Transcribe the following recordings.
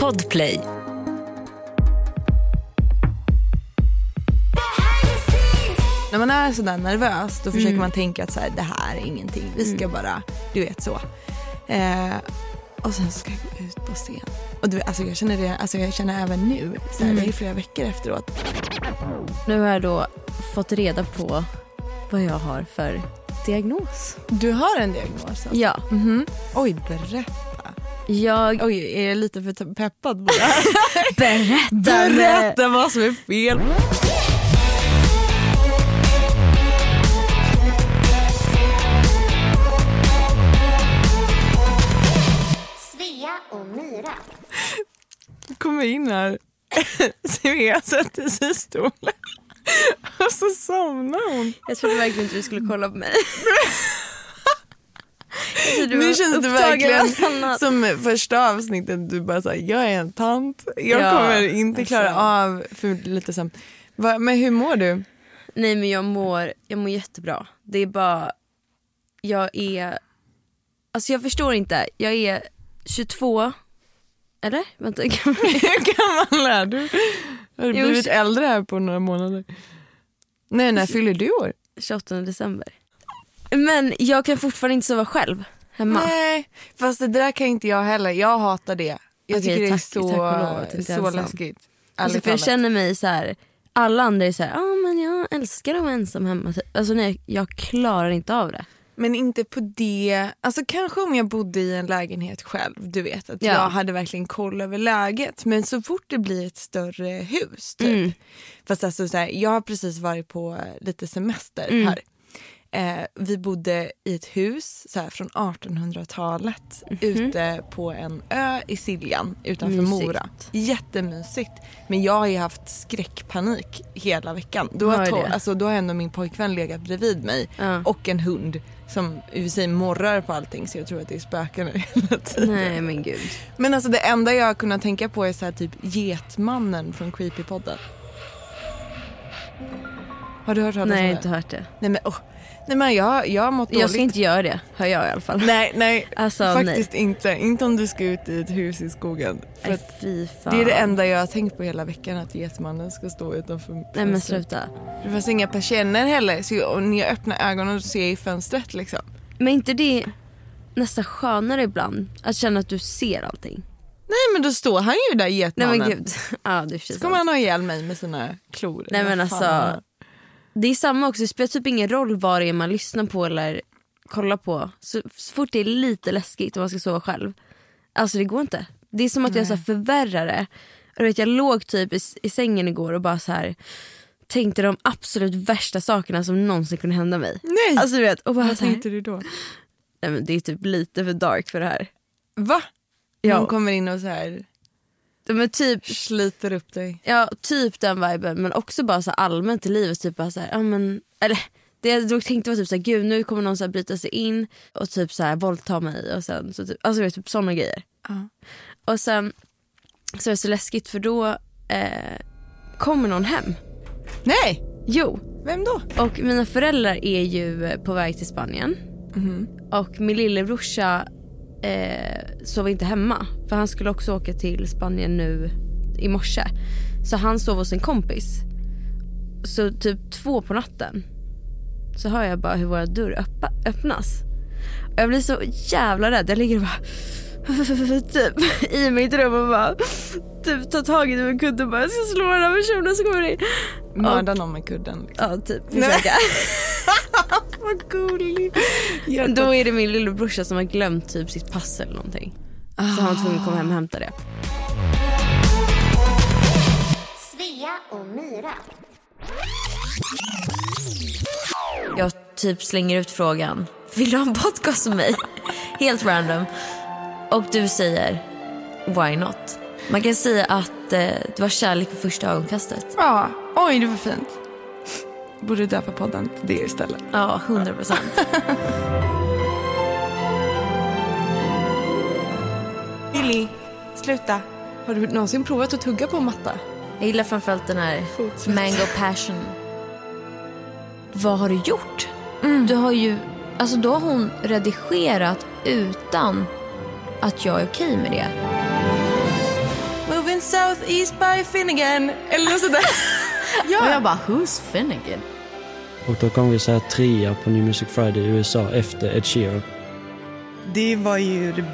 Podplay. När man är sådär nervös då försöker man tänka att så här, det här är ingenting. Vi ska bara, du vet så. Eh, och sen ska jag gå ut på scen. Och du, alltså jag, känner det, alltså jag känner även nu, så här, det är flera veckor efteråt. Nu har jag då fått reda på vad jag har för diagnos. Du har en diagnos alltså? Ja, Mhm. Oj, berätta. Jag Oj, är jag lite för peppad på det här? berättar. Berätta vad som är fel. Svea och Myra. kommer in här. Svea sätter sig i stolen. Och så somnar hon. Jag trodde verkligen inte du skulle kolla på mig. Du Nu känns det verkligen som första avsnittet. Du bara säger jag är en tant. Jag Ja, kommer inte klara alltså. av för lite sen. Men hur mår du? Nej men jag mår, jag mår jättebra. Det är bara, jag är, alltså jag förstår inte. Jag är 22, eller? Vänta, Hur gammal är du? Har du blivit äldre här på några månader? Nej, när fyller du år? 28 december. Men jag kan fortfarande inte sova själv hemma. Nej, fast det där kan inte jag heller. Jag hatar det. Jag Okej, tycker det är tack- så, tack lov inte är så ensam. läskigt. Alltså för jag känner mig så här. alla andra är så här, ah, men jag älskar att vara ensam hemma. typ. Alltså nej, jag klarar inte av det. Men inte på det, alltså kanske om jag bodde i en lägenhet själv, du vet att Ja. jag hade verkligen koll över läget. Men så fort det blir ett större hus typ. Mm. Fast alltså så här, jag har precis varit på eh, lite semester Mm. här. Eh, vi bodde i ett hus så här, från 1800-talet ute på en ö i Siljan utanför. Mysigt. Mora. Jättemysigt. Men jag har ju haft skräckpanik hela veckan. Då Har det? alltså, då har ändå min pojkvän legat bredvid mig Ja. och en hund som i sig morrar på allting så jag tror att det är spöken hela tiden. Nej men gud. Men alltså det enda jag har kunnat tänka på är så här typ Getmannen från Creepypodden. Har du hört talas Nej jag om har inte det? hört det. Nej men, åh. Nej men jag, jag har mått dåligt. Jag ska inte göra det, hör jag i alla fall. Nej nej Alltså, faktiskt inte. Inte om du ska ut i ett hus i skogen. För Nej, att fy fan. det är det enda jag har tänkt på hela veckan att Getmannen ska stå utanför Nej men fönstret. sluta. Det fanns inga persienner heller så när jag öppnar ögonen så ser jag i fönstret liksom. Men inte det nästan skönare ibland? Att känna att du ser allting. Nej men då står han ju där Nej Getmannen. men gud. Ja det är kommer han ha ihjäl mig med sina klor. Nej men Vad fan alltså. Det? Är samma också, det spelar typ ingen roll vad det är man lyssnar på eller kollar på. Så, så fort det är lite läskigt och man ska sova själv. Alltså det går inte. Det är som att jag så här förvärrar det. Och vet, jag låg typ i, i sängen igår och bara så här tänkte de absolut värsta sakerna som någonsin kunde hända mig. Nej! Alltså du vet, och bara Vad tänkte du då? nej, men det är typ lite för dark för det här. Va? Ja. Någon kommer in och så här Men typ sliter upp dig. Ja, typ den viben. Men också bara så allmänt i livet. Typ bara så här, ja, men, eller, det jag tänkte var typ så här, gud nu kommer någon så här bryta sig in och typ så här våldta mig. Och sen, så typ, alltså typ sådana grejer. Ja. Och sen så är det så läskigt för då eh, kommer någon hem. Nej! Jo, Vem då? och mina föräldrar är ju på väg till Spanien. Och min lillebrorsa eh, sov inte hemma. För han skulle också åka till Spanien nu i morse. Så han sov hos en kompis. Så typ två på natten så hör jag bara hur våra dörr öppa, öppnas. Och jag blir så jävla rädd. Jag ligger och bara typ i mitt rum och bara typ tar tag i min kudde och bara jag ska slå den här personen som kommer in. Mörda någon med kudden. Liksom. Ja typ försöka. Vad gullig. Då är det min lillebrorsa som har glömt typ sitt pass eller någonting. Så han var tvungen att komma hem och hämta det. Svea och Myra. Jag typ slänger ut frågan. Vill du ha en podcast med mig? Helt random. Och du säger why not? Man kan säga att eh, det var kärlek på första ögonkastet. Ja, oj det var fint. Borde döpa podden till det istället. Ja, 100 procent. Billy, sluta. Har du någonsin provat att tugga på en matta? Jag gillar framförallt den här Fotsvett. mango passion. Vad har du gjort? Du har ju, alltså då har hon redigerat utan att jag är okej med det. Moving southeast by Finnegan. Eller något sådär. Och jag bara, who's Finnegan? Och då kom vi så här trea på New Music Friday i USA efter Ed Sheeran. Det var ju det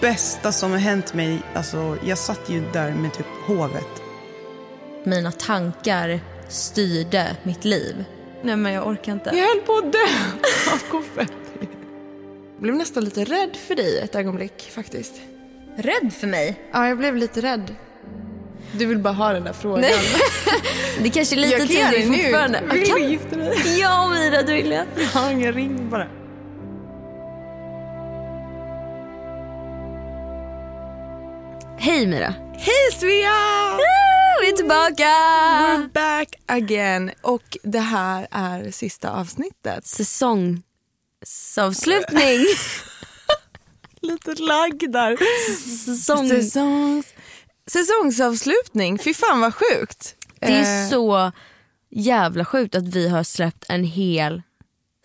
bästa som har hänt mig. Alltså, jag satt ju där med typ hovet. Mina tankar styrde mitt liv. Nej men jag orkar inte. Jag höll på att dö av konfetti. Jag blev nästan lite rädd för dig ett ögonblick faktiskt. Rädd för mig? Ja, jag blev lite rädd. Du vill bara ha den där frågan. Nej. Det kanske är lite jag tidigt fortfarande. Vill Kan- du gifta dig? Ja Mira, det vill jag. Jag har ingen ring bara. Hej Mira. Hej Svea! Vi är tillbaka! We're back again. Och det här är sista avsnittet. Säsongsavslutning. Lite lagg där. Säsong. Säsongs... Säsongsavslutning. Fy fan vad sjukt. Det är Eh, så jävla sjukt att vi har släppt en hel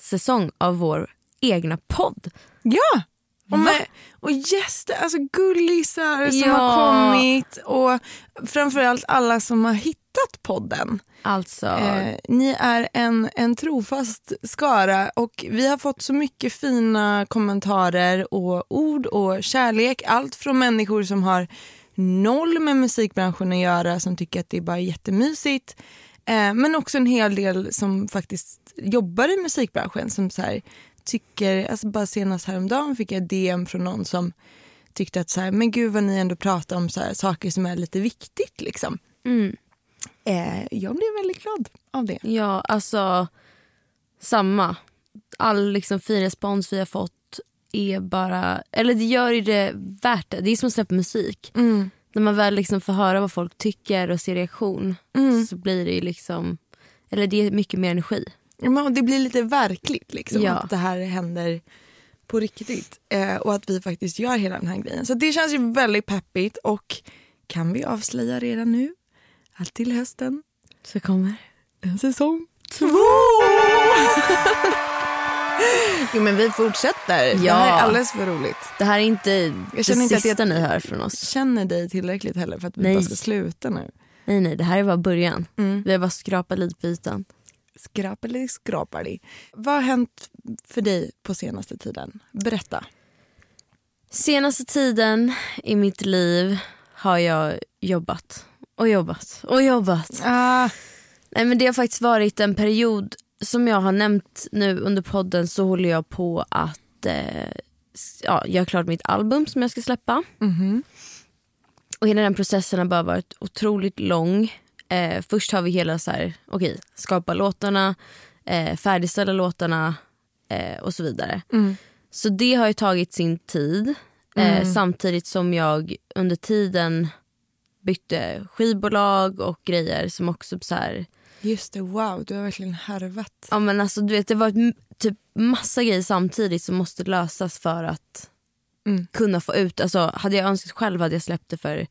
säsong av vår egna podd. Ja! Och, med, och gäster, alltså gullisar som Ja. har kommit och framförallt alla som har hittat podden. Alltså, Eh, ni är en, en trofast skara och vi har fått så mycket fina kommentarer och ord och kärlek. Allt från människor som har noll med musikbranschen att göra som tycker att det är bara jättemysigt. Eh, men också en hel del som faktiskt jobbar i musikbranschen som så här, tycker, alltså bara senast häromdagen fick jag DM från någon som tyckte att så här, men gud vad ni ändå pratar om så här, saker som är lite viktigt liksom. mm, Eh, jag blev väldigt glad av det. ja alltså samma. All liksom fin respons vi har fått är bara, eller det gör ju det värt det. Det är som att släppa musik. Mm. När man väl liksom får höra vad folk tycker och ser reaktion Mm. så blir det liksom, eller det är mycket mer energi. Ja, men det blir lite verkligt liksom, Ja. att det här händer på riktigt. Eh, och att vi faktiskt gör hela den här grejen. Så det känns ju väldigt peppigt och kan vi avslöja redan nu att till hösten Så kommer en säsong två! jo men vi fortsätter. Det Ja. här är alldeles för roligt. Det här är inte Jag det känner inte att sista jag- ni hör från oss. Känner dig tillräckligt heller för att vi Nej. bara ska sluta nu. Nej nej, det här är bara början. Mm. Vi har bara skrapat lite på ytan. Skrapeli skrapali. Vad har hänt för dig på senaste tiden? Berätta. Senaste tiden i mitt liv har jag jobbat och jobbat och jobbat. Ah. Nej, men det har faktiskt varit en period som jag har nämnt nu under podden så håller jag på att eh, ja, göra klart mitt album som jag ska släppa. Mhm. Och hela den processen har bara varit otroligt lång. Eh, först har vi hela så här, okej, skapa låtarna, eh, färdigställa låtarna eh, och så vidare. Mm. Så det har ju tagit sin tid. Eh, samtidigt som jag under tiden bytte skivbolag och grejer som också så här, Just det, wow, du har verkligen härvat. ja men alltså du vet det var typ massa grejer samtidigt som måste lösas för att Mm. kunna få ut, alltså hade jag önskat själv hade jag släppt det för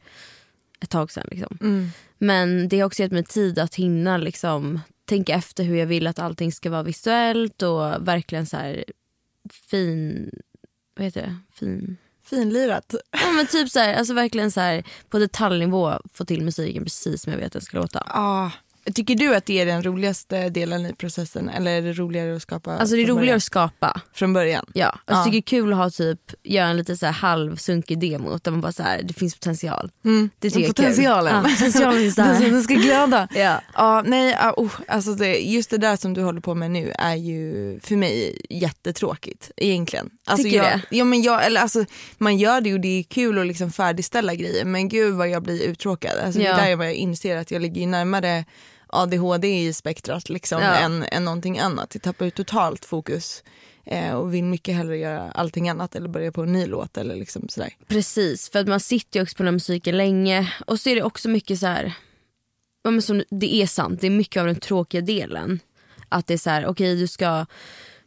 ett tag sedan liksom. Mm. Men det har också gett mig tid att hinna liksom tänka efter hur jag vill att allting ska vara visuellt och verkligen så här fin, vad heter det? Fin. Finlirat. Ja men typ så här, alltså verkligen så här på detaljnivå få till musiken precis som jag vet att den ska låta. Ah. Tycker du att det är den roligaste delen i processen eller är det roligare att skapa Alltså det är roligare att skapa. från början? Ja, alltså Ja. jag tycker det är kul att ha typ, göra en lite så här halvsunkig demo där man bara så här, det finns potential. Mm. Det tycker jag är Potentialen. kul. Ja, potentialen finns där. Den som du ska glöda. Ja. Ja, nej, oh, alltså det, just det där som du håller på med nu är ju för mig jättetråkigt egentligen. Alltså Tycker jag, det? Ja, men jag, eller alltså, man gör det och det är kul att liksom färdigställa grejer men gud vad jag blir uttråkad. Alltså, Ja. Det är där jag inser att jag ligger närmare ADHD i spektrat liksom, Ja. än, än någonting annat. Jag tappar ju totalt fokus eh, och vill mycket hellre göra allting annat eller börja på en ny låt eller liksom sådär. Precis, för att man sitter ju också på den här musiken länge och så är det också mycket så här, ja, men som, det är sant, det är mycket av den tråkiga delen. Att det är så här, okej du ska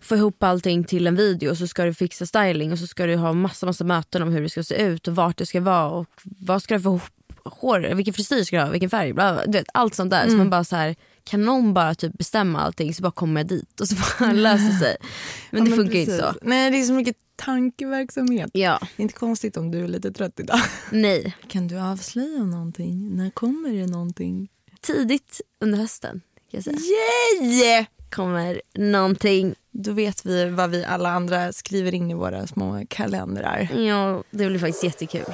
få ihop allting till en video och så ska du fixa styling och så ska du ha massa massa möten om hur det ska se ut och vart det ska vara och vad ska du få ihop hår, vilken frisyr ska du ha, vilken färg, bla, bla, du vet, allt sånt där. Så man bara så här, kan någon bara typ bestämma allting så bara kommer jag dit och så bara löser sig. Men det Ja, funkar ju inte precis. så. Nej det är så mycket tankeverksamhet. Ja, Det är inte konstigt om du är lite trött idag. nej. Kan du avslöja någonting? När kommer det någonting? Tidigt under hösten kan jag säga. Yay! kommer någonting. Då vet vi vad vi alla andra skriver in i våra små kalendrar. Ja, det blir faktiskt jättekul.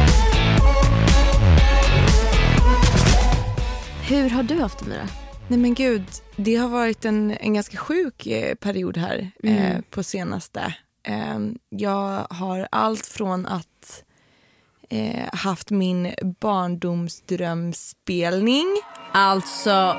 Hur har du haft det Mira? Nej men gud, det har varit en, en ganska sjuk eh, period här eh, på senaste. Eh, jag har allt från att eh, haft min barndomsdrömspelning. Alltså,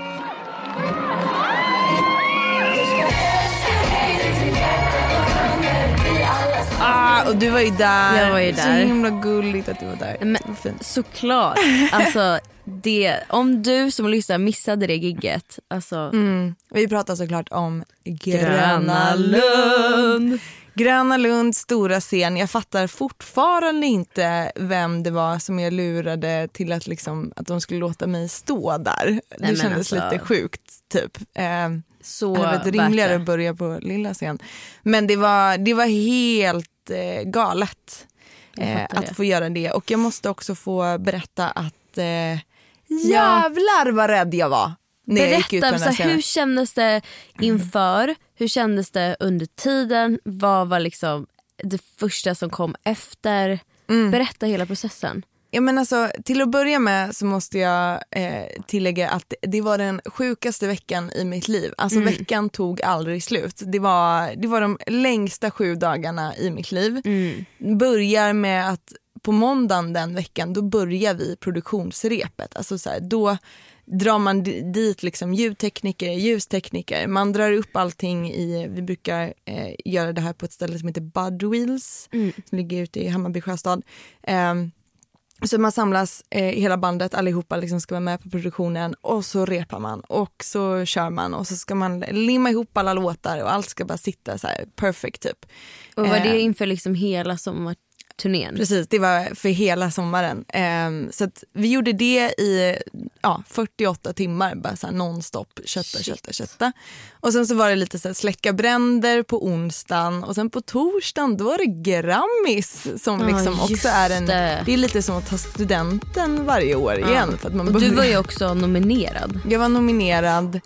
Ah, och du var ju där. Jag var ju Så där. himla gulligt att du var där. Men- var fint. såklart. Alltså, det, om du som lyssnar missade det gigget, alltså Mm. Vi pratar såklart om Gröna Lund. Gröna Lund, stora scen. Jag fattar fortfarande inte vem det var som jag lurade till att, liksom, att de skulle låta mig stå där. det men kändes alltså- lite sjukt. Typ. Eh, så det hade varit rimligare det. att börja på lilla scen. Men det var, det var helt eh, galet eh, att det. få göra det. Och jag måste också få berätta att eh, jävlar vad rädd jag var. När jag Berätta, den så här hur kändes det inför? Hur kändes det under tiden? Vad var liksom det första som kom efter? Mm. Berätta hela processen. Ja, men alltså, till att börja med så måste jag eh, tillägga att det var den sjukaste veckan i mitt liv. Alltså veckan tog aldrig slut. Det var, det var de längsta sju dagarna i mitt liv. Börjar med att på måndagen den veckan då börjar vi produktionsrepet. Alltså så här, då drar man di- dit liksom ljudtekniker, ljustekniker. Man drar upp allting i, vi brukar eh, göra det här på ett ställe som heter Budwheels som ligger ute i Hammarby sjöstad. Ehm, så man samlas eh, hela bandet, allihopa liksom ska vara med på produktionen och så repar man och så kör man och så ska man limma ihop alla låtar och allt ska bara sitta så här perfect typ. Och var det Eh, inför liksom hela sommarturnén? Precis, det var för hela sommaren. Ehm, så vi gjorde det i ja, 48 timmar, bara så här nonstop, kötta, Shit. kötta, kötta. Och sen så var det lite så här släcka bränder på onsdagen och sen på torsdagen då var det Grammis som Ja, liksom också är en, det. det är lite som att ta studenten varje år igen. För att man och du var ju också nominerad. jag var nominerad,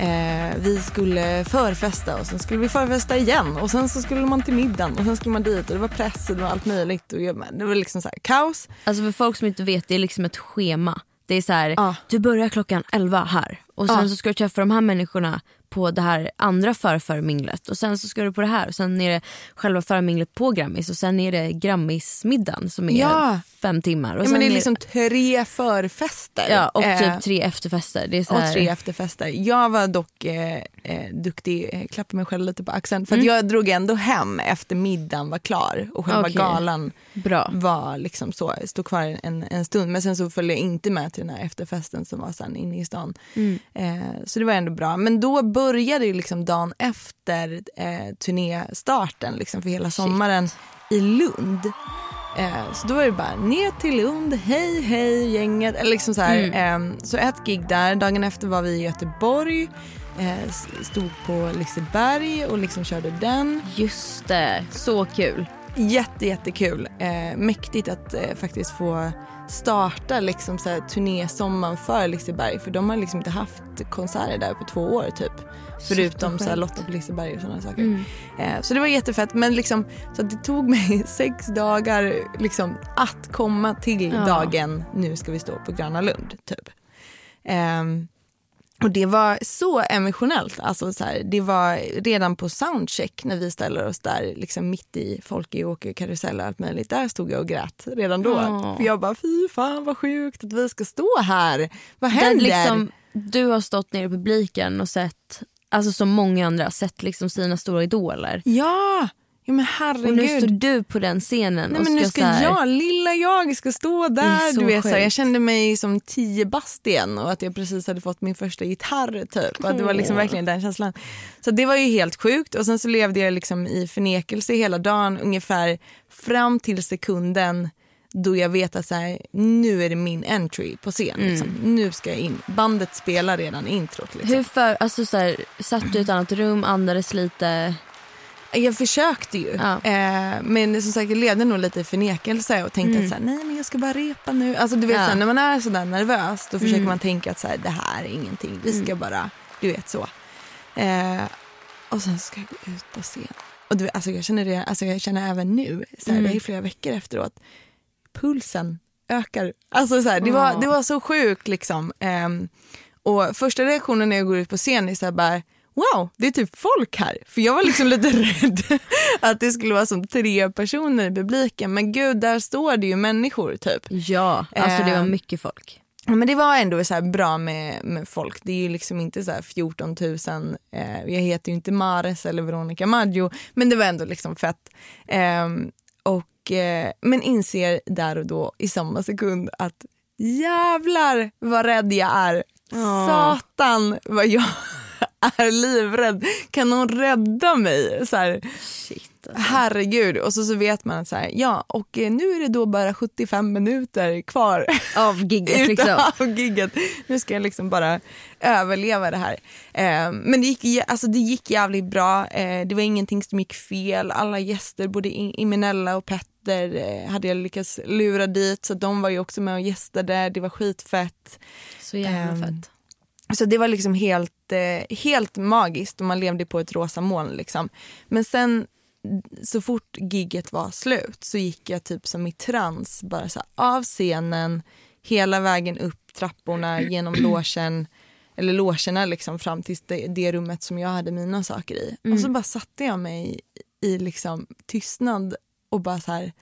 eh, vi skulle förfesta och sen skulle vi förfesta igen och sen så skulle man till middagen och sen skulle man dit och det var press och det var allt möjligt. Och jag, det var liksom så här kaos. Alltså för folk som inte vet, det är liksom ett schema. Det är så här, Ja. du börjar klockan 11 här och sen Ja. så ska du träffa de här människorna på det här andra förförminglet och sen så ska du på det här och sen är det själva förminglet på Grammis och sen är det Grammismiddagen som är Ja. fem timmar. Och Ja, men det är är- liksom tre förfester. Ja, och Eh, typ tre efterfester. Det är så och här, tre efterfester. Jag var dock eh, eh, duktig, eh, mig själv lite på axeln. För Mm. jag drog ändå hem efter middagen var klar och själva Okej. galan Bra. var liksom så, stod kvar en, en stund. Men sen så följde jag inte med till den här efterfesten som var sen inne i stan. Mm. Eh, så det var ändå bra. Men då började ju liksom dagen efter eh, turnéstarten liksom för hela sommaren i Lund. Eh, så då var det bara ner till Lund, hej hej gänget. Eller liksom så, här, eh, så ett gig där, dagen efter var vi i Göteborg. Eh, stod på Liseberg och liksom körde den. Just det, så kul. Jätte, jättekul. Eh, mäktigt att eh, faktiskt få starta liksom så här, turnésommaren för Liseberg. För de har liksom inte haft konserter där på två år typ. Förutom så här, Lotta på Liseberg och sådana saker. Mm. Eh, så det var jättefett. Men liksom, så det tog mig sex dagar liksom, att komma till Ja. dagen nu ska vi stå på Gröna Lund. Typ. Ehm, och det var så emotionellt. Alltså så här, det var redan på soundcheck när vi ställer oss där liksom mitt i folk i åker karusell och allt möjligt. Där stod jag och grät redan då. Ja. För jag bara, fy fan vad sjukt att vi ska stå här. Vad händer? liksom du har stått nere i publiken och sett, alltså som många andra, sett liksom sina stora idoler. Ja, ja men Och nu står herregud. du på den scenen Nej, och men nu ska, ska så här, jag, lilla jag, ska stå där. Du vet, så här, jag kände mig som tio bast igen och att jag precis hade fått min första gitarr. Typ. Att det var liksom verkligen den känslan. Så det var ju helt sjukt. Och sen så levde jag liksom i förnekelse hela dagen ungefär fram till sekunden då jag vet att så här, nu är det min entry på scen. Mm. Liksom. Nu ska jag in. Bandet spelar redan introt. Liksom. Hur för, alltså så här, satt du i ett annat rum, andades lite? Jag försökte ju. Ja. Eh, men som sagt jag levde nog lite i förnekelse och tänkte att så här, nej men jag ska bara repa nu. Alltså du vet Mm. Ja. så här, när man är sådär nervös då försöker Mm. man tänka att så här, det här är ingenting. Vi ska bara, du vet så. Eh, och sen ska jag gå ut på scen. Och du, alltså jag, känner det, alltså jag känner även nu, så Mm. det är flera veckor efteråt, pulsen ökar. Alltså så det, var, det var så sjukt liksom. Ehm, och första reaktionen när jag går ut på scen är så här bara wow, det är typ folk här. För jag var liksom lite rädd att det skulle vara som tre personer i publiken. Men gud, där står det ju människor typ. Ja, alltså det var Eh, mycket folk. Men det var ändå så här bra med, med folk. Det är ju liksom inte så här 14 000. Eh, jag heter ju inte Mares eller Veronica Maggio, men det var ändå liksom fett. Ehm, och, eh, men inser där och då i samma sekund att jävlar vad rädd jag är. Satan vad jag är livrädd. Kan någon rädda mig? Så här, Shit. Alltså. herregud. Och så, så vet man att så här, ja, och eh, nu är det då bara 75 minuter kvar Av gigget liksom. av gigget. Nu ska jag liksom bara överleva det här. Eh, men det gick, alltså det gick jävligt bra. Eh, det var ingenting som gick fel. Alla gäster, både Imenella och Petter eh, hade jag lyckats lura dit. Så de var ju också med och gästade. Det var skitfett. Så jävla Ehm, fett. Så det var liksom helt, eh, helt magiskt och man levde på ett rosa moln. Liksom. Men sen så fort gigget var slut så gick jag typ som i trans bara så här, av scenen hela vägen upp trapporna genom logen eller logerna liksom fram till det, det rummet som jag hade mina saker i. Och så bara satte jag mig i liksom tystnad och bara så här,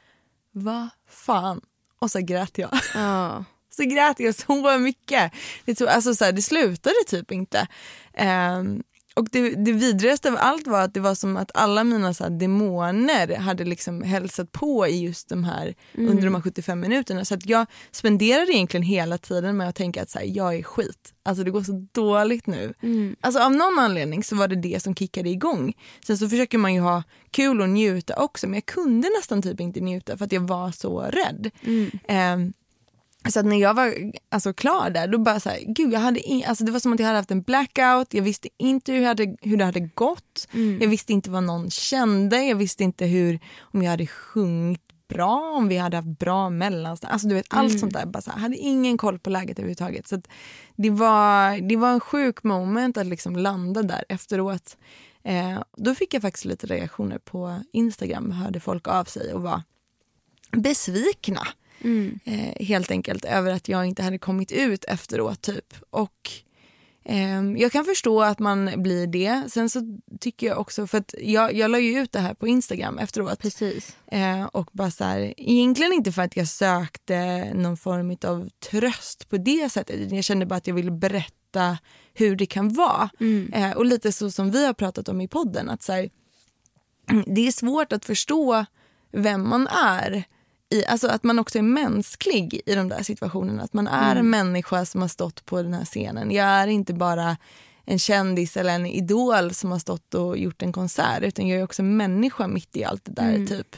vad fan? Och så grät jag. Ja. Så grät jag så mycket. Det, tog, alltså så här, det slutade typ inte. Ehm, och det, det vidrigaste av allt var att det var som att alla mina så här, demoner hade liksom hälsat på i just de här, under de här 75 minuterna. Så att jag spenderade egentligen hela tiden med att tänka att så här, jag är skit. Alltså det går så dåligt nu. Alltså av någon anledning så var det det som kickade igång. Sen så försöker man ju ha kul och njuta också men jag kunde nästan typ inte njuta för att jag var så rädd. Ehm, så att när jag var alltså, klar där, då bara så här, gud jag hade in, alltså, det var som att jag hade haft en blackout, jag visste inte hur, hade, hur det hade gått, jag visste inte vad någon kände, jag visste inte hur, om jag hade sjungit bra, om vi hade haft bra mellansteg, alltså du vet allt sånt där, bara så här, hade ingen koll på läget överhuvudtaget. Så att det, var, det var en sjuk moment att liksom landa där efteråt. Eh, då fick jag faktiskt lite reaktioner på Instagram, hörde folk av sig och var besvikna. Eh, helt enkelt över att jag inte hade kommit ut efteråt typ. Och ehm, jag kan förstå att man blir det. Sen så tycker jag också, för att jag, jag la ju ut det här på Instagram efteråt. Precis. Eh, och bara så här, egentligen inte för att jag sökte någon form av tröst på det sättet. Jag kände bara att jag ville berätta hur det kan vara. Eh, och lite så som vi har pratat om i podden. att så här, Det är svårt att förstå vem man är. I, alltså att man också är mänsklig i de där situationerna. Att man är en människa som har stått på den här scenen. Jag är inte bara en kändis eller en idol som har stått och gjort en konsert utan jag är också en människa mitt i allt det där. typ.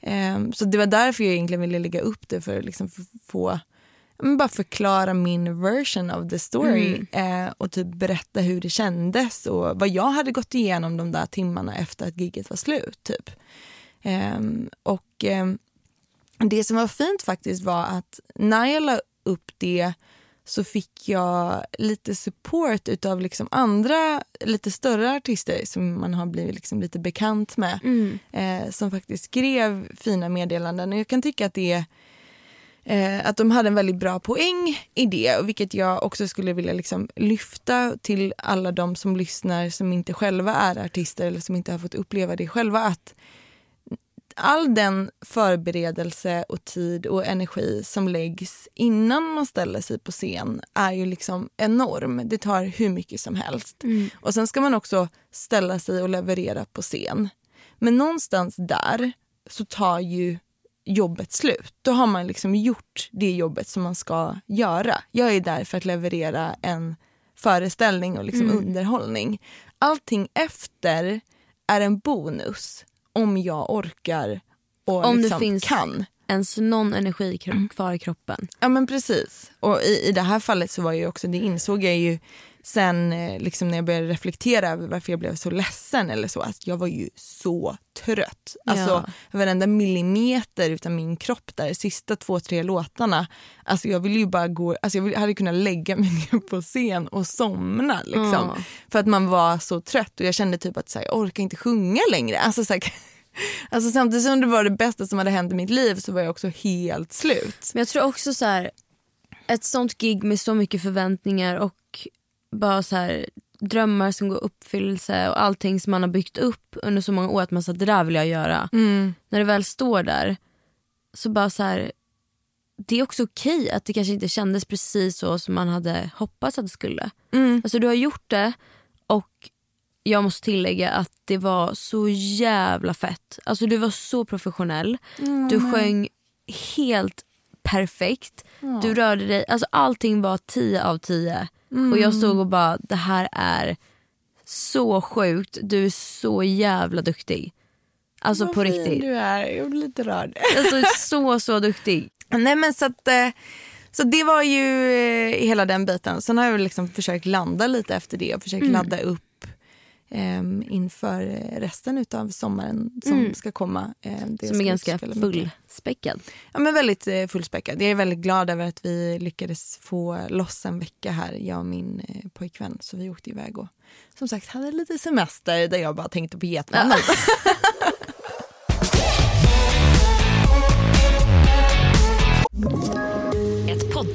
Ehm, så det var därför jag egentligen ville lägga upp det för att liksom få bara förklara min version of the story eh, och typ berätta hur det kändes och vad jag hade gått igenom de där timmarna efter att gigget var slut. Typ. Ehm, och ehm, det som var fint faktiskt var att när jag la upp det så fick jag lite support utav liksom andra lite större artister som man har blivit liksom lite bekant med. Eh, som faktiskt skrev fina meddelanden. Och jag kan tycka att det eh, att de hade en väldigt bra poäng i det, och vilket jag också skulle vilja liksom lyfta till alla de som lyssnar som inte själva är artister eller som inte har fått uppleva det själva. Att all den förberedelse och tid och energi som läggs innan man ställer sig på scen är ju liksom enorm. Det tar hur mycket som helst. Och sen ska man också ställa sig och leverera på scen. Men någonstans där så tar ju jobbet slut. Då har man liksom gjort det jobbet som man ska göra. Jag är där för att leverera en föreställning och liksom underhållning. Allting efter är en bonus om jag orkar och Om det liksom finns- kan. Ens någon energi kro- kvar i kroppen. Ja men precis. Och i, i det här fallet så var ju också, det insåg jag ju sen eh, liksom när jag började reflektera över varför jag blev så ledsen eller så, att jag var ju så trött. Alltså Ja. varenda millimeter utav min kropp där, sista två, tre låtarna, alltså jag ville ju bara gå, alltså jag hade kunnat lägga mig ner på scen och somna liksom. Ja. För att man var så trött och jag kände typ att så här, jag orkar inte sjunga längre. Alltså, så här, alltså samtidigt som det var det bästa som hade hänt i mitt liv så var jag också helt slut. Men jag tror också så här, ett sånt gig med så mycket förväntningar och bara så här drömmar som går i uppfyllelse och allting som man har byggt upp under så många år att man sa det där vill jag göra. När det väl står där så bara så här det är också okej att det kanske inte kändes precis så som man hade hoppats att det skulle. Alltså du har gjort det och jag måste tillägga att det var så jävla fett. Alltså du var så professionell. Du sjöng helt perfekt. Du rörde dig, alltså allting var 10 av 10. Och jag stod och bara, det här är så sjukt. Du är så jävla duktig. Alltså på Vad fin riktigt. du är, jag blir lite rörd. Alltså så så duktig. Nej men så att, eh, så det var ju eh, hela den biten. Sen har jag liksom försökt landa lite efter det och försökt ladda upp ehm, inför eh, resten av sommaren som ska komma. Eh, det Som är ganska fullspäckad. Ja, men väldigt eh, fullspäckad. Jag är väldigt glad över att vi lyckades få loss en vecka här, jag och min eh, pojkvän. Så vi åkte iväg och som sagt hade lite semester där jag bara tänkte på getmannen. Ett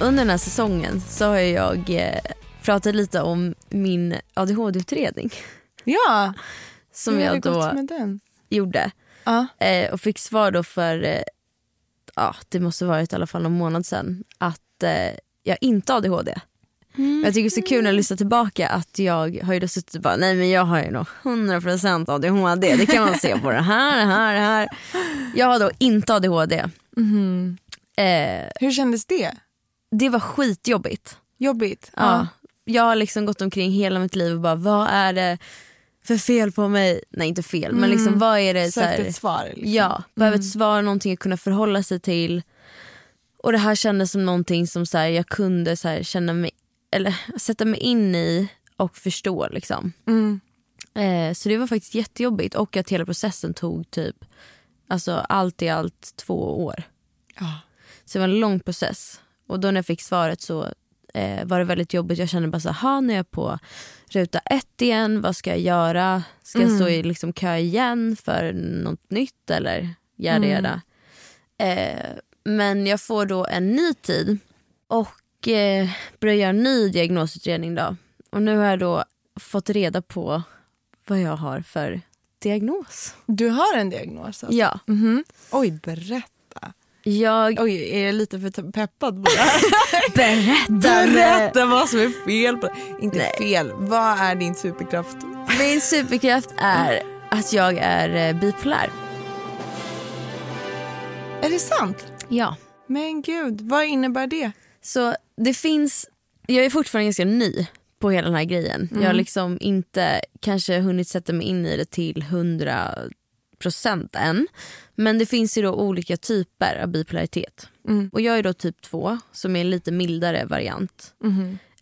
Under den här säsongen så har jag eh, pratat lite om min ADHD-utredning ja, som jag då med den? gjorde. Ja. Eh, och fick svar då för, eh, ja det måste varit i alla fall någon månad sedan, att jag inte har ADHD. Men Jag tycker det är så kul när jag lyssnar tillbaka att jag har ju då suttit och bara, nej men jag har ju nog 100% ADHD. Det kan man se på det här, det här, det här. Jag har då inte ADHD. Eh, Hur kändes det? det var skitjobbigt. Jobbigt? Ja. Jag har liksom gått omkring hela mitt liv och bara, vad är det för fel på mig? Nej inte fel, men liksom vad är det så Sökt ett svar? Liksom. Ja, behöver ett svar, någonting att kunna förhålla sig till. Och det här kändes som någonting som så här, jag kunde så här, känna mig, eller sätta mig in i och förstå. Liksom. Mm. Eh, så det var faktiskt jättejobbigt och att hela processen tog typ alltså allt i allt två år. Ja. Så det var en lång process. Och då när jag fick svaret så eh, var det väldigt jobbigt. Jag kände bara så här, nu är jag på ruta ett igen. Vad ska jag göra? Ska jag stå i liksom kö igen för något nytt eller yada yada. Eh, men jag får då en ny tid och eh, börjar göra en ny diagnosutredning. Då. Och nu har jag då fått reda på vad jag har för diagnos. Du har en diagnos? Alltså. Ja, Mhm. Oj, berätta. jag Oj, är jag lite för peppad på det här? berättar. Berätta vad som är fel. På Inte Nej. fel, vad är din superkraft? Min superkraft är att jag är eh, bipolär. Är det sant? Ja. Men gud, vad innebär det? Så det finns, jag är fortfarande ganska ny på hela den här grejen. Jag har liksom inte kanske hunnit sätta mig in i det till 100 procent än. Men det finns ju då olika typer av bipolaritet. Och jag är då typ 2 som är en lite mildare variant.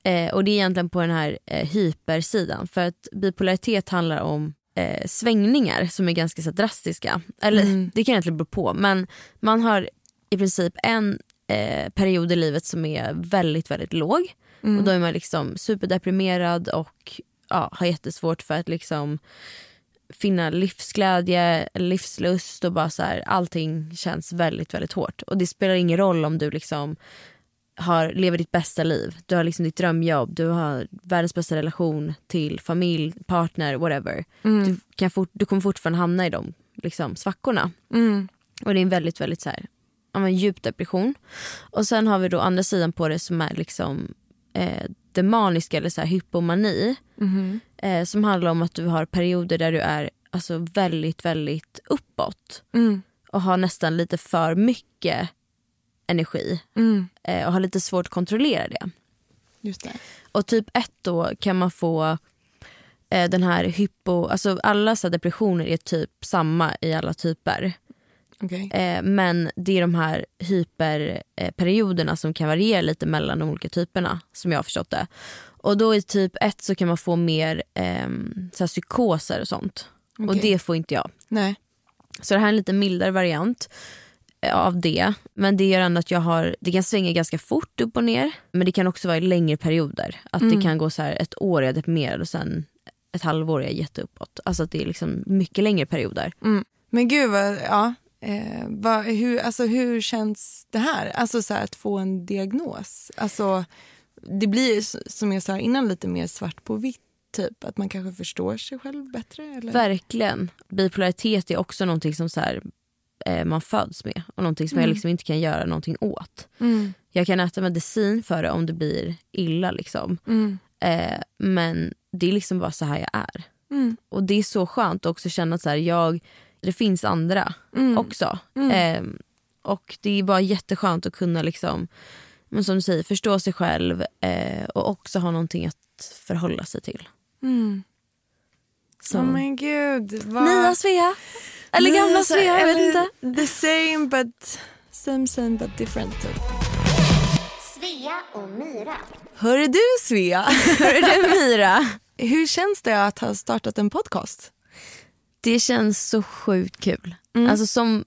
Eh, och det är egentligen på den här eh, hypersidan. För att bipolaritet handlar om eh, svängningar som är ganska så drastiska. Eller Mm. det kan egentligen bero på men man har i princip en eh, period i livet som är väldigt väldigt låg Mm. och då är man liksom superdeprimerad och ja, har jättesvårt för att liksom finna livsglädje, livslust och bara så här, allting känns väldigt väldigt hårt. Och det spelar ingen roll om du liksom har, lever ditt bästa liv, du har liksom ditt drömjobb, du har världens bästa relation till familj, partner, whatever. Mm. Du, kan fort, du kommer fortfarande hamna i de liksom, svackorna. Mm. Och det är en väldigt, väldigt så här, ja, djup depression. Och sen har vi då andra sidan på det som är liksom eh, det maniska eller så här, hypomani. Mhm. Eh, som handlar om att du har perioder där du är alltså, väldigt, väldigt uppåt. Mm. Och har nästan lite för mycket energi. Mm. Eh, och har lite svårt att kontrollera det. Just det. Och typ ett då kan man få eh, den här hypo... Alltså alla så depressioner är typ samma i alla typer. Okej. Eh, men det är de här hyperperioderna som kan variera lite mellan de olika typerna som jag har förstått det. Och då i typ 1 så kan man få mer eh, så psykoser och sånt. Och Okej. det får inte jag. Nej. Så det här är en lite mildare variant eh, av det. Men det gör ändå att jag har, det kan svänga ganska fort upp och ner. Men det kan också vara i längre perioder. Att Mm. det kan gå så här ett år är jag deprimerad och sen ett halvår är jag jätteuppåt. Alltså att det är liksom mycket längre perioder. Mm. Men gud vad, ja. Eh, vad, hur, alltså, hur känns det här? Alltså så här, att få en diagnos. Alltså, det blir som jag sa innan lite mer svart på vitt. Typ att man kanske förstår sig själv bättre. Eller? Verkligen. Bipolaritet är också någonting som så här, eh, man föds med och någonting som jag Mm. liksom inte kan göra någonting åt. Mm. Jag kan äta medicin för det om det blir illa. Liksom. Mm. Eh, men det är liksom bara så här jag är. Mm. Och det är så skönt att också känna att så här, jag, det finns andra Mm. också. Mm. Eh, och det är bara jätteskönt att kunna liksom, men som du säger, förstå sig själv eh, och också ha någonting att förhålla sig till. Mm. Så. Oh men gud. Vad... Nya Svea. Eller Nya gamla Svea, jag vet inte. The same but same same but different. Svea och Myra. Hörru du Svea. Hörru du Myra. Hur känns det att ha startat en podcast? Det känns så sjukt kul. Mm. Alltså som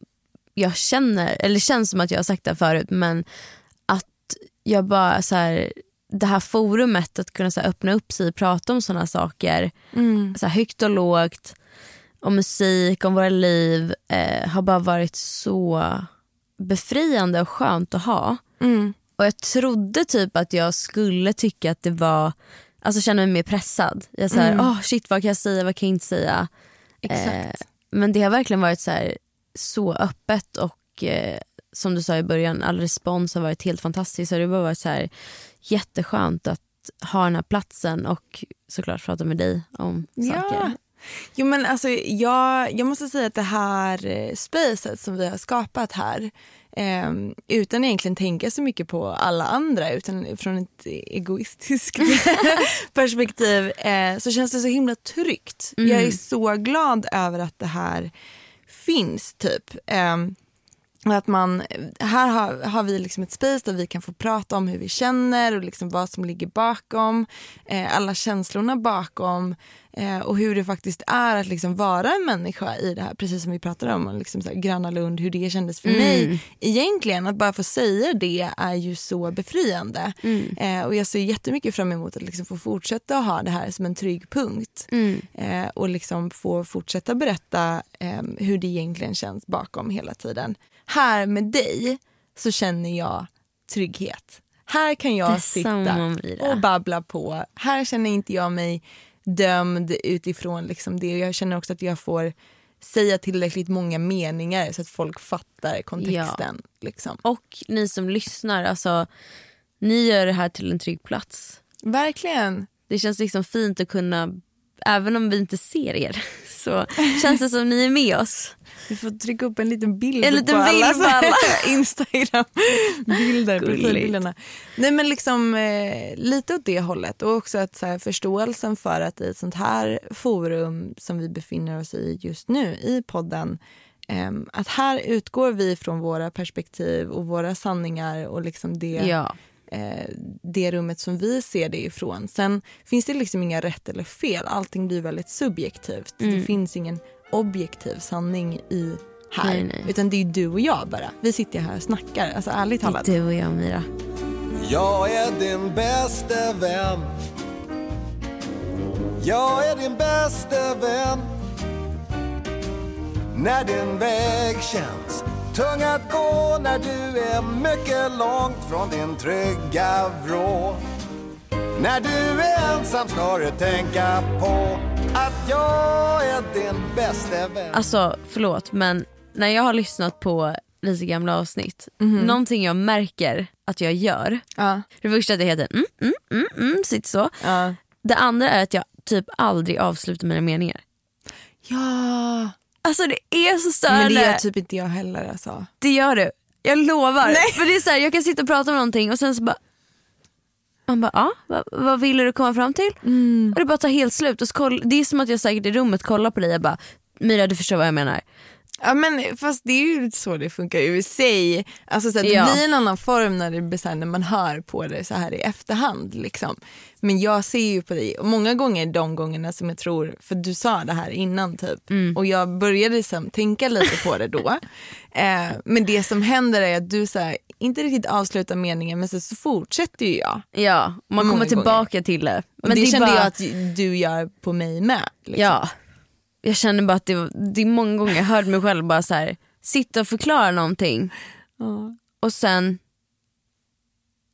jag känner, eller känns som att jag har sagt det här förut men att jag bara så här, det här forumet att kunna så här, öppna upp sig och prata om sådana saker Mm. så här, högt och lågt om musik, om våra liv eh, har bara varit så befriande och skönt att ha. Mm. Och jag trodde typ att jag skulle tycka att det var, alltså känna mig mer pressad. Jag så här, Mm. oh, shit vad kan jag säga, vad kan jag inte säga? Exakt. Eh, men det har verkligen varit så, här, så öppet och eh, som du sa i början, all respons har varit helt fantastisk. Så det har bara varit så här, jätteskönt att ha den här platsen och såklart prata med dig om saker. Ja. Jo, men alltså, jag, jag måste säga att det här eh, spacet som vi har skapat här eh, utan egentligen tänka så mycket på alla andra utan från ett egoistiskt perspektiv eh, så känns det så himla tryggt. Mm. Jag är så glad över att det här finns typ. Eh, att man, här har, har vi liksom ett space där vi kan få prata om hur vi känner och liksom vad som ligger bakom, eh, alla känslorna bakom eh, och hur det faktiskt är att liksom vara en människa i det här. Precis som vi pratade om, liksom så här, Gröna Lund, hur det kändes för Mm. mig. Egentligen, att bara få säga det är ju så befriande. Mm. Eh, och jag ser jättemycket fram emot att liksom få fortsätta ha det här som en trygg punkt. Mm. Eh, och liksom få fortsätta berätta eh, hur det egentligen känns bakom hela tiden. Här med dig så känner jag trygghet. Här kan jag sitta och babbla på. Här känner inte jag mig dömd utifrån liksom det. Jag känner också att jag får säga tillräckligt många meningar så att folk fattar kontexten. Liksom. Och ni som lyssnar, alltså, ni gör det här till en trygg plats. Verkligen. Det känns liksom fint att kunna, även om vi inte ser er, så känns det som ni är med oss. Vi får trycka upp en liten bild En liten på bild allas på alla. Instagram-bilder. Profilbilderna. Nej men liksom eh, lite åt det hållet och också att så här, förståelsen för att i ett sånt här forum som vi befinner oss i just nu i podden ehm, att här utgår vi från våra perspektiv och våra sanningar och liksom det Ja. Eh, det rummet som vi ser det ifrån. Sen finns det liksom inga rätt eller fel. Allting blir väldigt subjektivt. Mm. Det finns ingen objektiv sanning i här. Nej, nej. Utan det är du och jag bara. Vi sitter här och snackar. Alltså ärligt Det är talat. du och jag Mira. Jag är din bästa vän Jag är din bästa vän När din väg känns tung att gå När du är mycket långt från din trygga vrå När du är ensam ska du tänka på Att jag är din bästa vän Alltså förlåt men när jag har lyssnat på lite gamla avsnitt, Mhm. någonting jag märker att jag gör, Ja. det första är att jag heter mm, mm, mm, mm, sitter så. Ja. Det andra är att jag typ aldrig avslutar mina meningar. ja. Alltså det är så störande. Men det gör typ inte jag heller alltså. Det gör du. Jag lovar. För det är så här, jag kan sitta och prata om någonting och sen så bara man bara, ja, vad, vad ville du komma fram till? Mm. Och det bara tar helt slut. Och så koll, det är som att jag säkert i rummet kollar på dig och bara, Myra du förstår vad jag menar. Ja men fast det är ju så det funkar i sig. Alltså så att det Ja. blir en annan form när, det blir så här, när man hör på det så här i efterhand. Liksom. Men jag ser ju på dig och många gånger de gångerna som jag tror, för du sa det här innan typ Mm. och jag började liksom tänka lite på det då. eh, men det som händer är att du så här, inte riktigt avslutar meningen men så, så fortsätter ju jag. Ja, man kommer tillbaka till det. Och det, är kände bara- jag att du gör på mig med. Liksom. Ja. Jag känner bara att det, det är många gånger jag hörde mig själv bara så här, sitta och förklara någonting Ja. och sen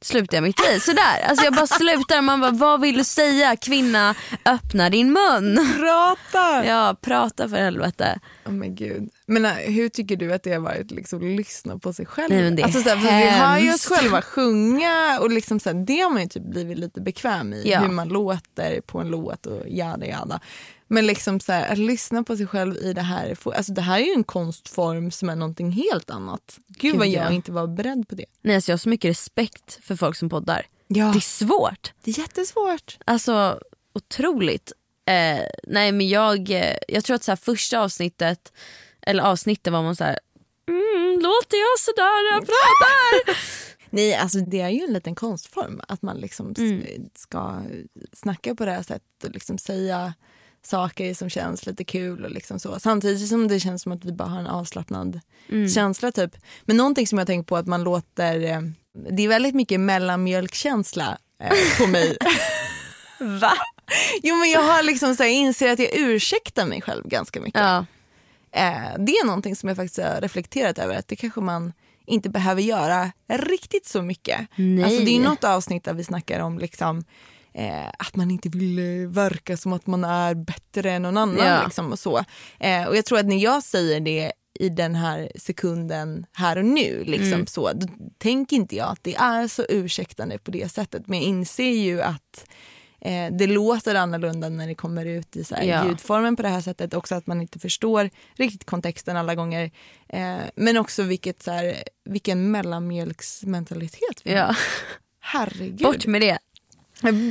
slutar jag mitt i. Sådär, alltså jag bara slutar och man bara vad vill du säga kvinna öppna din mun. Prata! Ja prata för helvete. Oh men gud. Men äh, hur tycker du att det har varit liksom, att lyssna på sig själv? Nej, men det är alltså, så här, för vi hör ju oss själva sjunga och liksom, så här, det har man ju typ blivit lite bekväm i. Ja. Hur man låter på en låt och jada jada. Men liksom så här, att lyssna på sig själv i det här. Alltså, det här är ju en konstform som är någonting helt annat. Gud, Gud, vad jag ja. inte var beredd på det. Nej, alltså jag har så mycket respekt för folk som poddar. Ja. Det är svårt. Det är jättesvårt. Alltså otroligt. Eh, nej men jag, eh, jag tror att så här, första avsnittet, eller avsnittet var man så här. Mm, låter jag sådär när jag pratar? Nej, alltså det är ju en liten konstform att man liksom Mm. ska snacka på det här sättet och liksom säga saker som känns lite kul och liksom så. Samtidigt som det känns som att vi bara har en avslappnad Mm. känsla typ. Men någonting som jag tänker på att man låter, eh, det är väldigt mycket mellanmjölkkänsla eh, på mig. Va? Jo men jag har liksom så här, inser att jag ursäktar mig själv ganska mycket. Ja. Eh, det är någonting som jag faktiskt har reflekterat över att det kanske man inte behöver göra riktigt så mycket. Nej. Alltså, det är något avsnitt där vi snackar om liksom, eh, att man inte vill eh, verka som att man är bättre än någon annan. Ja. Liksom, och, så. Eh, och jag tror att när jag säger det i den här sekunden här och nu, liksom, Mm. så, då tänker inte jag att det är så ursäktande på det sättet. Men jag inser ju att eh, det låter annorlunda när det kommer ut i så här, Ja. ljudformen på det här sättet. Också att man inte förstår riktigt kontexten alla gånger. Eh, men också vilket, så här, vilken mellanmjölksmentalitet vi har. Ja. Herregud. Bort med det.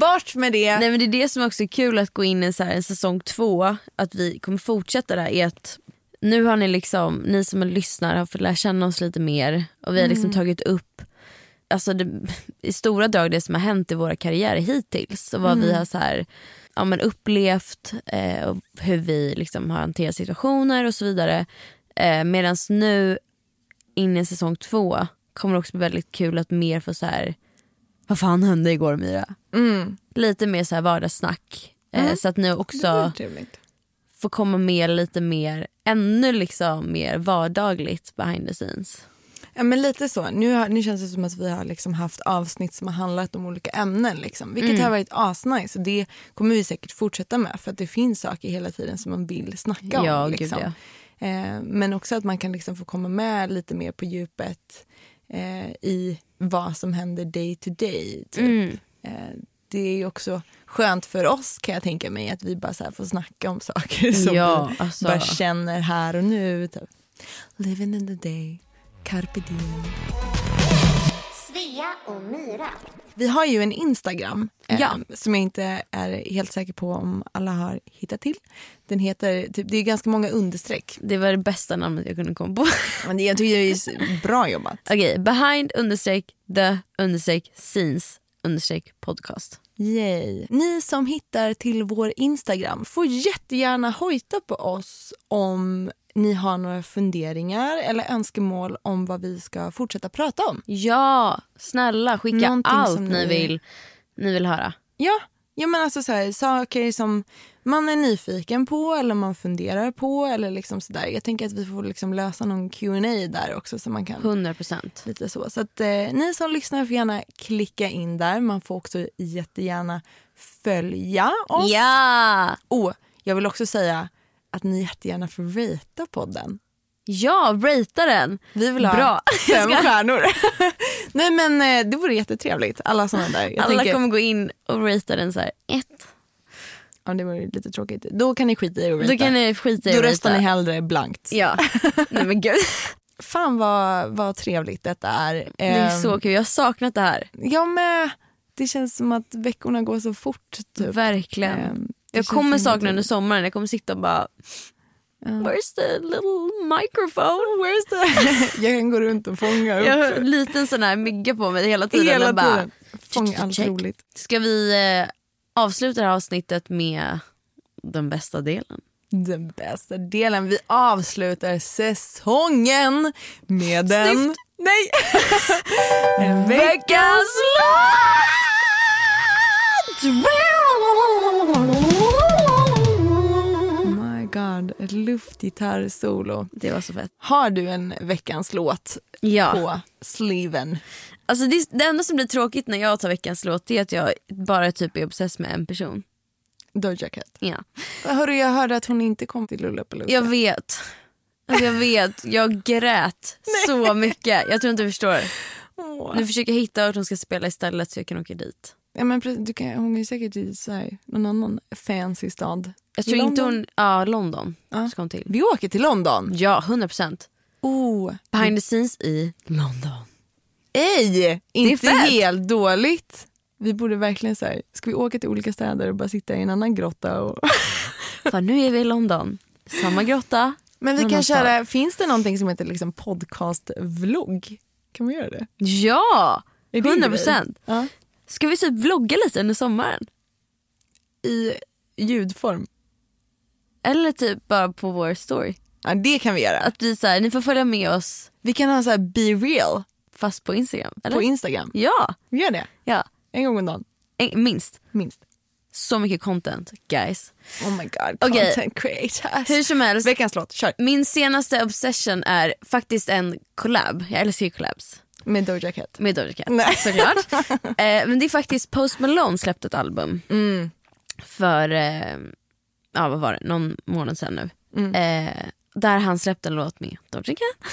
Bort med det. Nej men det är det som också är kul att gå in i så här en säsong två, att vi kommer fortsätta där är att nu har ni liksom, ni som lyssnar har fått lära känna oss lite mer och vi har liksom Mm. tagit upp alltså det, i stora drag det som har hänt i våra karriärer hittills och vad Mm. vi har så här, ja, men upplevt eh, och hur vi liksom har hanterat situationer och så vidare. Eh, Medan nu in i säsong två kommer det också bli väldigt kul att mer få så här vad fan hände igår Mira? Mm. Lite mer så här vardagssnack. Eh, Mm. så att ni också får komma med lite mer, ännu liksom mer vardagligt behind the scenes. Ja, men lite så. Nu, har, nu känns det som att vi har liksom haft avsnitt som har handlat om olika ämnen. Liksom, vilket Mm. har varit asnice. Och det kommer vi säkert fortsätta med. För att det finns saker hela tiden som man vill snacka Ja, om. gud, Liksom. ja. Eh, men också att man kan liksom få komma med lite mer på djupet eh, i vad som händer day to day. Typ. Mm. Eh, det är ju också skönt för oss kan jag tänka mig att vi bara så här får snacka om saker som Ja, vi alltså. bara känner här och nu. Typ. Living in the day, carpe diem. Svea och Myra. Vi har ju en Instagram eh, Ja. som jag inte är helt säker på om alla har hittat till. Den heter, typ, det är ganska många understreck. Det var det bästa namnet jag kunde komma på. Men jag tycker det är bra jobbat. Okej, behind understreck the understreck scenes podcast. Yay. Ni som hittar till vår Instagram får jättegärna hojta på oss om ni har några funderingar eller önskemål om vad vi ska fortsätta prata om. Ja, snälla skicka Någonting allt ni- vill, ni vill höra. Ja, ja men alltså så här, saker som man är nyfiken på eller man funderar på eller liksom sådär. Jag tänker att vi får liksom lösa någon Q&A där också så man kan 100 procent. lite så. Så att eh, ni som lyssnar får gärna klicka in där. Man får också jättegärna följa oss. Ja! Och jag vill också säga att ni jättegärna får ratea podden. Ja, ratea den. Vi vill ha Bra. fem stjärnor. Nej men eh, det vore jättetrevligt. Alla sådana där. Jag Alla tänker, kommer gå in och ratea den så här ett. ja, det vore lite tråkigt. Då kan ni skita i att ratea. Då kan ni skita i Då röstar ni hellre blankt. Ja, nej men gud. Fan vad, vad trevligt detta är. Det är Ehm, så kul, jag har saknat det här. Jag med. Det känns som att veckorna går så fort. Typ. Verkligen. Ehm, det jag kommer sakna under sommaren, jag kommer sitta och bara. Where's the little microphone? Where's the... jag kan gå runt och fånga upp Jag har en liten sån här mygga på mig hela tiden. hela bara, tiden. Fånga allt roligt. Ska vi eh, avsluta det här avsnittet med den bästa delen? Den bästa delen. Vi avslutar säsongen med den... Snyft. Nej! en Veckans Oh god, ett luftgitarrsolo. Det var så fett. Har du en veckans låt Ja. på sleeven? Alltså det, det enda som blir tråkigt när jag tar veckans låt är att jag bara typ är obsess med en person. Doja Cat. Ja. Hörru, jag hörde att hon inte kom till Lollapalooza. Jag vet. Alltså jag vet, jag grät så mycket. Jag tror inte du förstår. Nu försöker jag hitta vart hon ska spela istället så jag kan åka dit. Ja, men du kan, hon är säkert i så här, någon annan fancy stad. Jag tror inte London. hon, ja London Ja. ska hon till. Vi åker till London. Ja, 100 procent. Oh. Behind the scenes i London. Ej, inte fett. helt dåligt. Vi borde verkligen så här, ska vi åka till olika städer och bara sitta i en annan grotta? Och... För nu är vi i London. Samma grotta. Men vi kan köra, finns det någonting som heter liksom podcast-vlogg? Kan vi göra det? Ja, Är det en 100 grej? procent. Ja. Ska vi typ vlogga lite under sommaren? I ljudform? Eller typ bara på vår story. Ja, det kan vi göra. Att vi så här, ni får följa med oss Vi kan ha så här be real fast på Instagram. Eller? på Instagram. ja, Vi gör det. ja. En gång om dagen. En, minst. Minst. Så mycket content guys. Oh my god, content creators. Hur som helst, Veckans låt, kör. min senaste obsession är faktiskt en collab. Jag älskar ju collabs. Med Doja Cat. Med Doja Cat Nej. såklart. eh, men det är faktiskt Post Malone släppte ett album Mm. för, eh, ja vad var det, någon månad sedan nu. Mm. Eh, där han släppte en låt med Doja Cat.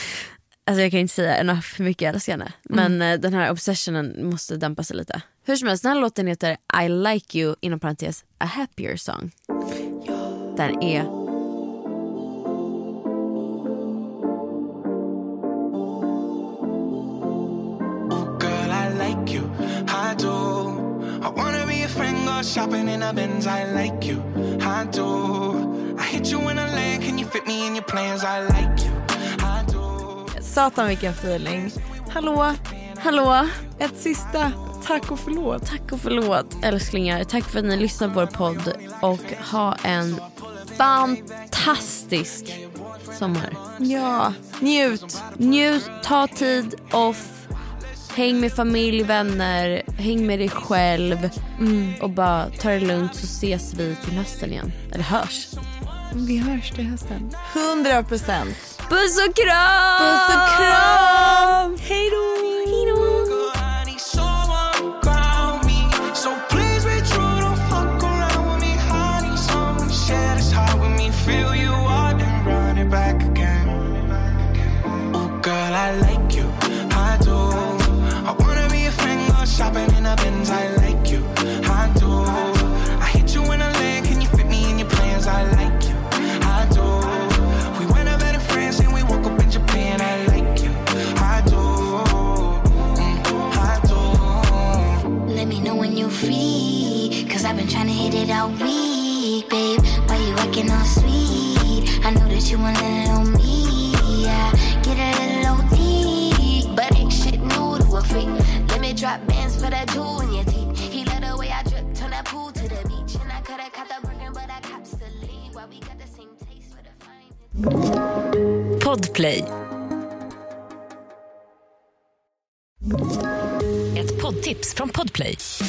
Alltså jag kan inte säga enough hur mycket jag älskar henne. Men Mm. den här obsessionen måste dämpa sig lite. Hur som helst, den här låten heter I like you inom parentes a happier song. Den är go shopping in a Benz. I like you, I do. I hit you in a lane, can you fit me in your plans? I like you, I do. Satan vilken feeling. Hallå, Hallå, ett sista tack och förlåt. tack och förlåt älsklingar. Tack för att ni lyssnar på vår podd och ha en fantastisk sommar. Ja, njut. Njut, ta tid off, häng med familj, vänner, häng med dig själv och bara ta det lugnt så ses vi till hösten igen. Eller hörs. Vi hörs till hösten. 100 procent. Puss och kram! Puss och kram! Hej då! You want little me. Yeah, get a little OT, but ain't shit new to a freak. Let me drop bands for that jewel in your teeth. He let the way I drip, turn that pool to the beach. And I coulda caught the Birkin, but I cops the lead. Why we got the same taste for the fine. Podplay.